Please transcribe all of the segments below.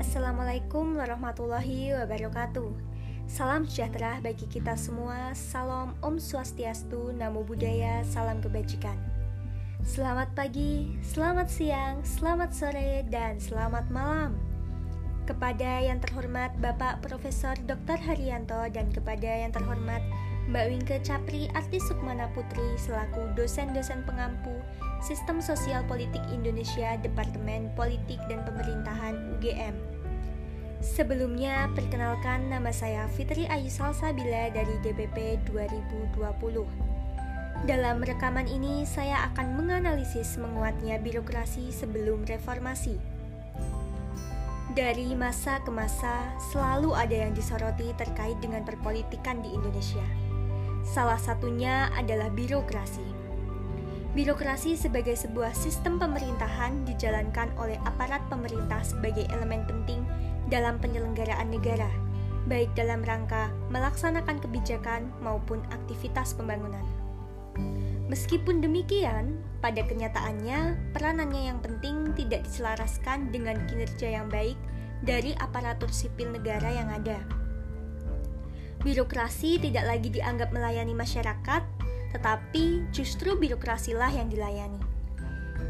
Assalamualaikum warahmatullahi wabarakatuh. Salam sejahtera bagi kita semua. Salam Om Swastiastu, Namo Buddhaya, salam kebajikan. Selamat pagi, selamat siang, selamat sore, dan selamat malam. Kepada yang terhormat Bapak Profesor Dr. Haryanto dan kepada yang terhormat Mbak Wingke Capri Artis Sukmana Putri selaku dosen-dosen pengampu Sistem Sosial Politik Indonesia Departemen Politik dan Pemerintahan UGM. Sebelumnya, perkenalkan nama saya Fitri Ayu Salsabila dari DPP 2020. Dalam rekaman ini, saya akan menganalisis menguatnya birokrasi sebelum reformasi. Dari masa ke masa, selalu ada yang disoroti terkait dengan perpolitikan di Indonesia. Salah satunya adalah birokrasi. Birokrasi sebagai sebuah sistem pemerintahan dijalankan oleh aparat pemerintah sebagai elemen penting dalam penyelenggaraan negara, baik dalam rangka melaksanakan kebijakan maupun aktivitas pembangunan. Meskipun demikian, pada kenyataannya peranannya yang penting tidak diselaraskan dengan kinerja yang baik dari aparatur sipil negara yang ada. Birokrasi tidak lagi dianggap melayani masyarakat, tetapi justru birokrasilah yang dilayani.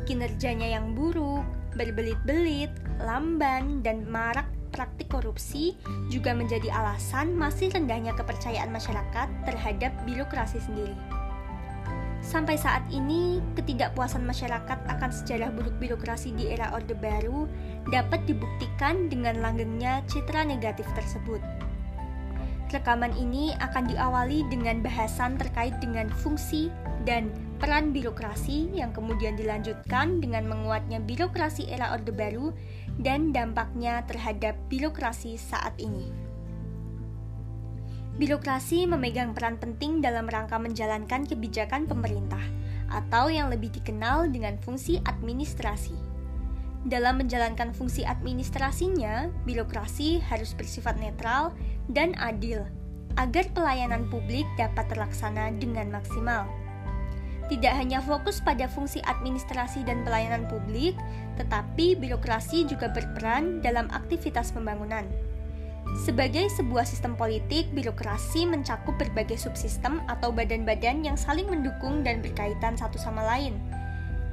Kinerjanya yang buruk, berbelit-belit, lamban, dan marak praktik korupsi juga menjadi alasan masih rendahnya kepercayaan masyarakat terhadap birokrasi sendiri. Sampai saat ini, ketidakpuasan masyarakat akan sejarah buruk birokrasi di era Orde Baru dapat dibuktikan dengan langgengnya citra negatif tersebut. Rekaman ini akan diawali dengan bahasan terkait dengan fungsi dan peran birokrasi yang kemudian dilanjutkan dengan menguatnya birokrasi era Orde Baru dan dampaknya terhadap birokrasi saat ini. Birokrasi memegang peran penting dalam rangka menjalankan kebijakan pemerintah, atau yang lebih dikenal dengan fungsi administrasi. Dalam menjalankan fungsi administrasinya, birokrasi harus bersifat netral dan adil agar pelayanan publik dapat terlaksana dengan maksimal tidak hanya fokus pada fungsi administrasi dan pelayanan publik, tetapi birokrasi juga berperan dalam aktivitas pembangunan. Sebagai sebuah sistem politik, birokrasi mencakup berbagai subsistem atau badan-badan yang saling mendukung dan berkaitan satu sama lain.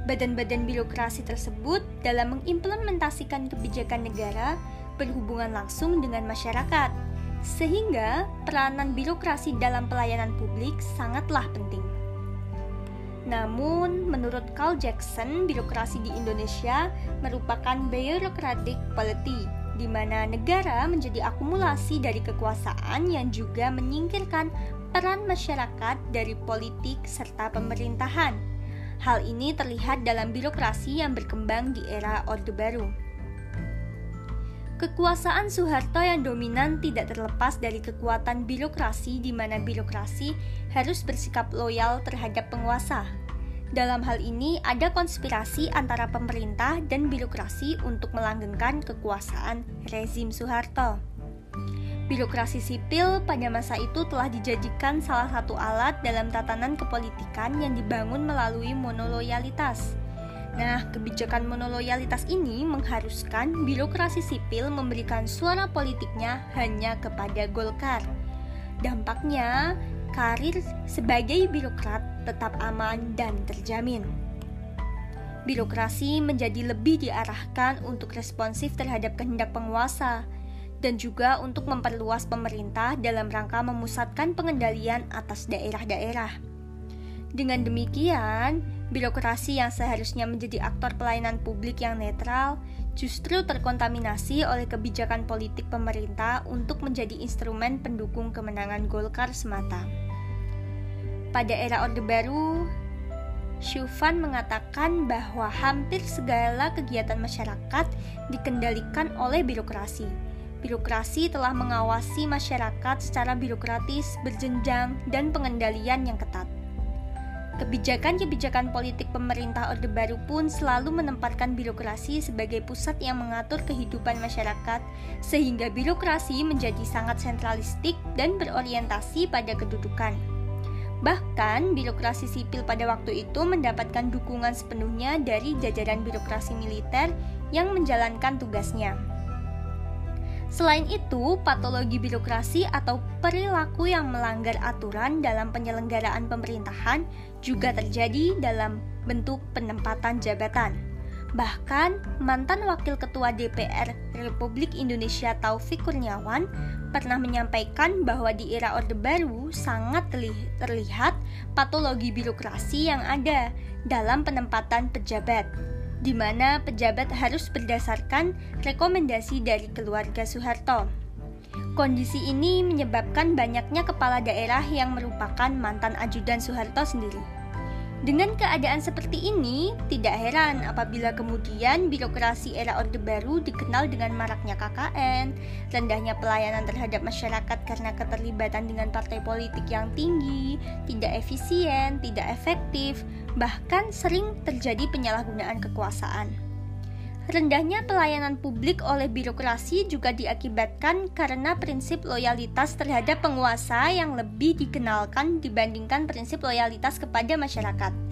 Badan-badan birokrasi tersebut dalam mengimplementasikan kebijakan negara berhubungan langsung dengan masyarakat, sehingga peranan birokrasi dalam pelayanan publik sangatlah penting. Namun, menurut Carl Jackson, birokrasi di Indonesia merupakan bureaucratic polity, di mana negara menjadi akumulasi dari kekuasaan yang juga menyingkirkan peran masyarakat dari politik serta pemerintahan. Hal ini terlihat dalam birokrasi yang berkembang di era Orde Baru. Kekuasaan Soeharto yang dominan tidak terlepas dari kekuatan birokrasi di mana birokrasi harus bersikap loyal terhadap penguasa. Dalam hal ini ada konspirasi antara pemerintah dan birokrasi untuk melanggengkan kekuasaan rezim Soeharto. Birokrasi sipil pada masa itu telah dijadikan salah satu alat dalam tatanan kepolitikan yang dibangun melalui monoloyalitas. Nah, kebijakan monoloyalitas ini mengharuskan birokrasi sipil memberikan suara politiknya hanya kepada Golkar. Dampaknya, karir sebagai birokrat tetap aman dan terjamin. Birokrasi menjadi lebih diarahkan untuk responsif terhadap kehendak penguasa dan juga untuk memperluas pemerintah dalam rangka memusatkan pengendalian atas daerah-daerah. Dengan demikian, birokrasi yang seharusnya menjadi aktor pelayanan publik yang netral justru terkontaminasi oleh kebijakan politik pemerintah untuk menjadi instrumen pendukung kemenangan Golkar semata. Pada era Orde Baru, Shufan mengatakan bahwa hampir segala kegiatan masyarakat dikendalikan oleh birokrasi. Birokrasi telah mengawasi masyarakat secara birokratis, berjenjang, dan pengendalian yang ketat. Kebijakan-kebijakan politik pemerintah Orde Baru pun selalu menempatkan birokrasi sebagai pusat yang mengatur kehidupan masyarakat, sehingga birokrasi menjadi sangat sentralistik dan berorientasi pada kedudukan. Bahkan, birokrasi sipil pada waktu itu mendapatkan dukungan sepenuhnya dari jajaran birokrasi militer yang menjalankan tugasnya. Selain itu, patologi birokrasi atau perilaku yang melanggar aturan dalam penyelenggaraan pemerintahan juga terjadi dalam bentuk penempatan jabatan. Bahkan, mantan Wakil Ketua DPR Republik Indonesia Taufik Kurniawan pernah menyampaikan bahwa di era Orde Baru sangat terlihat patologi birokrasi yang ada dalam penempatan pejabat di mana pejabat harus berdasarkan rekomendasi dari keluarga Soeharto. Kondisi ini menyebabkan banyaknya kepala daerah yang merupakan mantan ajudan Soeharto sendiri. Dengan keadaan seperti ini, tidak heran apabila kemudian birokrasi era Orde Baru dikenal dengan maraknya KKN, rendahnya pelayanan terhadap masyarakat karena keterlibatan dengan partai politik yang tinggi, tidak efisien, tidak efektif, bahkan sering terjadi penyalahgunaan kekuasaan. Rendahnya pelayanan publik oleh birokrasi juga diakibatkan karena prinsip loyalitas terhadap penguasa yang lebih dikenalkan dibandingkan prinsip loyalitas kepada masyarakat.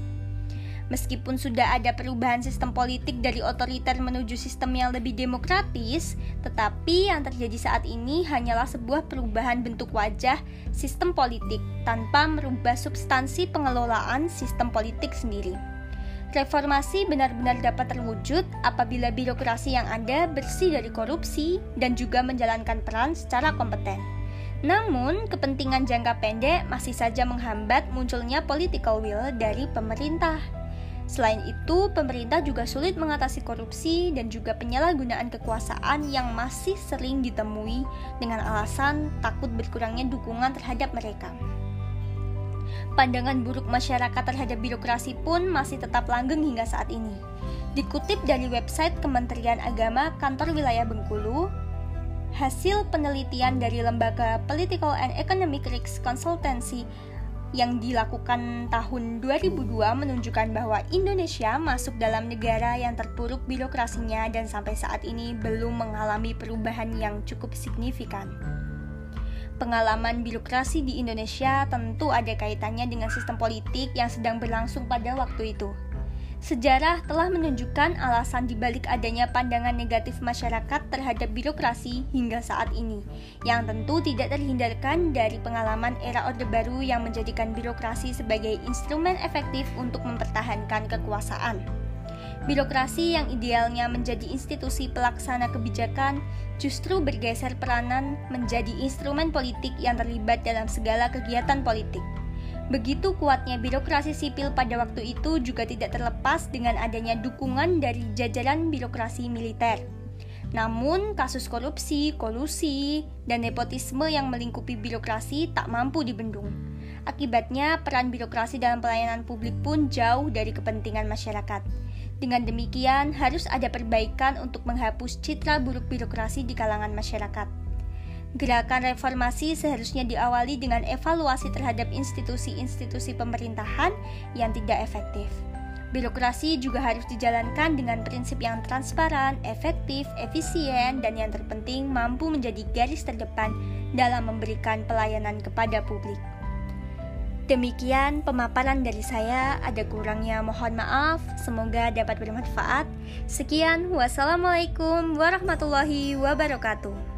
Meskipun sudah ada perubahan sistem politik dari otoriter menuju sistem yang lebih demokratis, tetapi yang terjadi saat ini hanyalah sebuah perubahan bentuk wajah sistem politik tanpa merubah substansi pengelolaan sistem politik sendiri. Reformasi benar-benar dapat terwujud apabila birokrasi yang ada bersih dari korupsi dan juga menjalankan peran secara kompeten. Namun, kepentingan jangka pendek masih saja menghambat munculnya political will dari pemerintah. Selain itu, pemerintah juga sulit mengatasi korupsi dan juga penyalahgunaan kekuasaan yang masih sering ditemui dengan alasan takut berkurangnya dukungan terhadap mereka. Pandangan buruk masyarakat terhadap birokrasi pun masih tetap langgeng hingga saat ini. Dikutip dari website Kementerian Agama Kantor Wilayah Bengkulu, hasil penelitian dari lembaga Political and Economic Risk Consultancy yang dilakukan tahun 2002 menunjukkan bahwa Indonesia masuk dalam negara yang terpuruk birokrasinya dan sampai saat ini belum mengalami perubahan yang cukup signifikan. Pengalaman birokrasi di Indonesia tentu ada kaitannya dengan sistem politik yang sedang berlangsung pada waktu itu. Sejarah telah menunjukkan alasan dibalik adanya pandangan negatif masyarakat terhadap birokrasi hingga saat ini, yang tentu tidak terhindarkan dari pengalaman era Orde Baru yang menjadikan birokrasi sebagai instrumen efektif untuk mempertahankan kekuasaan. Birokrasi yang idealnya menjadi institusi pelaksana kebijakan justru bergeser peranan menjadi instrumen politik yang terlibat dalam segala kegiatan politik. Begitu kuatnya birokrasi sipil pada waktu itu juga tidak terlepas dengan adanya dukungan dari jajaran birokrasi militer. Namun, kasus korupsi, kolusi, dan nepotisme yang melingkupi birokrasi tak mampu dibendung. Akibatnya, peran birokrasi dalam pelayanan publik pun jauh dari kepentingan masyarakat. Dengan demikian, harus ada perbaikan untuk menghapus citra buruk birokrasi di kalangan masyarakat. Gerakan reformasi seharusnya diawali dengan evaluasi terhadap institusi-institusi pemerintahan yang tidak efektif. Birokrasi juga harus dijalankan dengan prinsip yang transparan, efektif, efisien, dan yang terpenting mampu menjadi garis terdepan dalam memberikan pelayanan kepada publik. Demikian pemaparan dari saya, ada kurangnya mohon maaf, semoga dapat bermanfaat. Sekian, wassalamualaikum warahmatullahi wabarakatuh.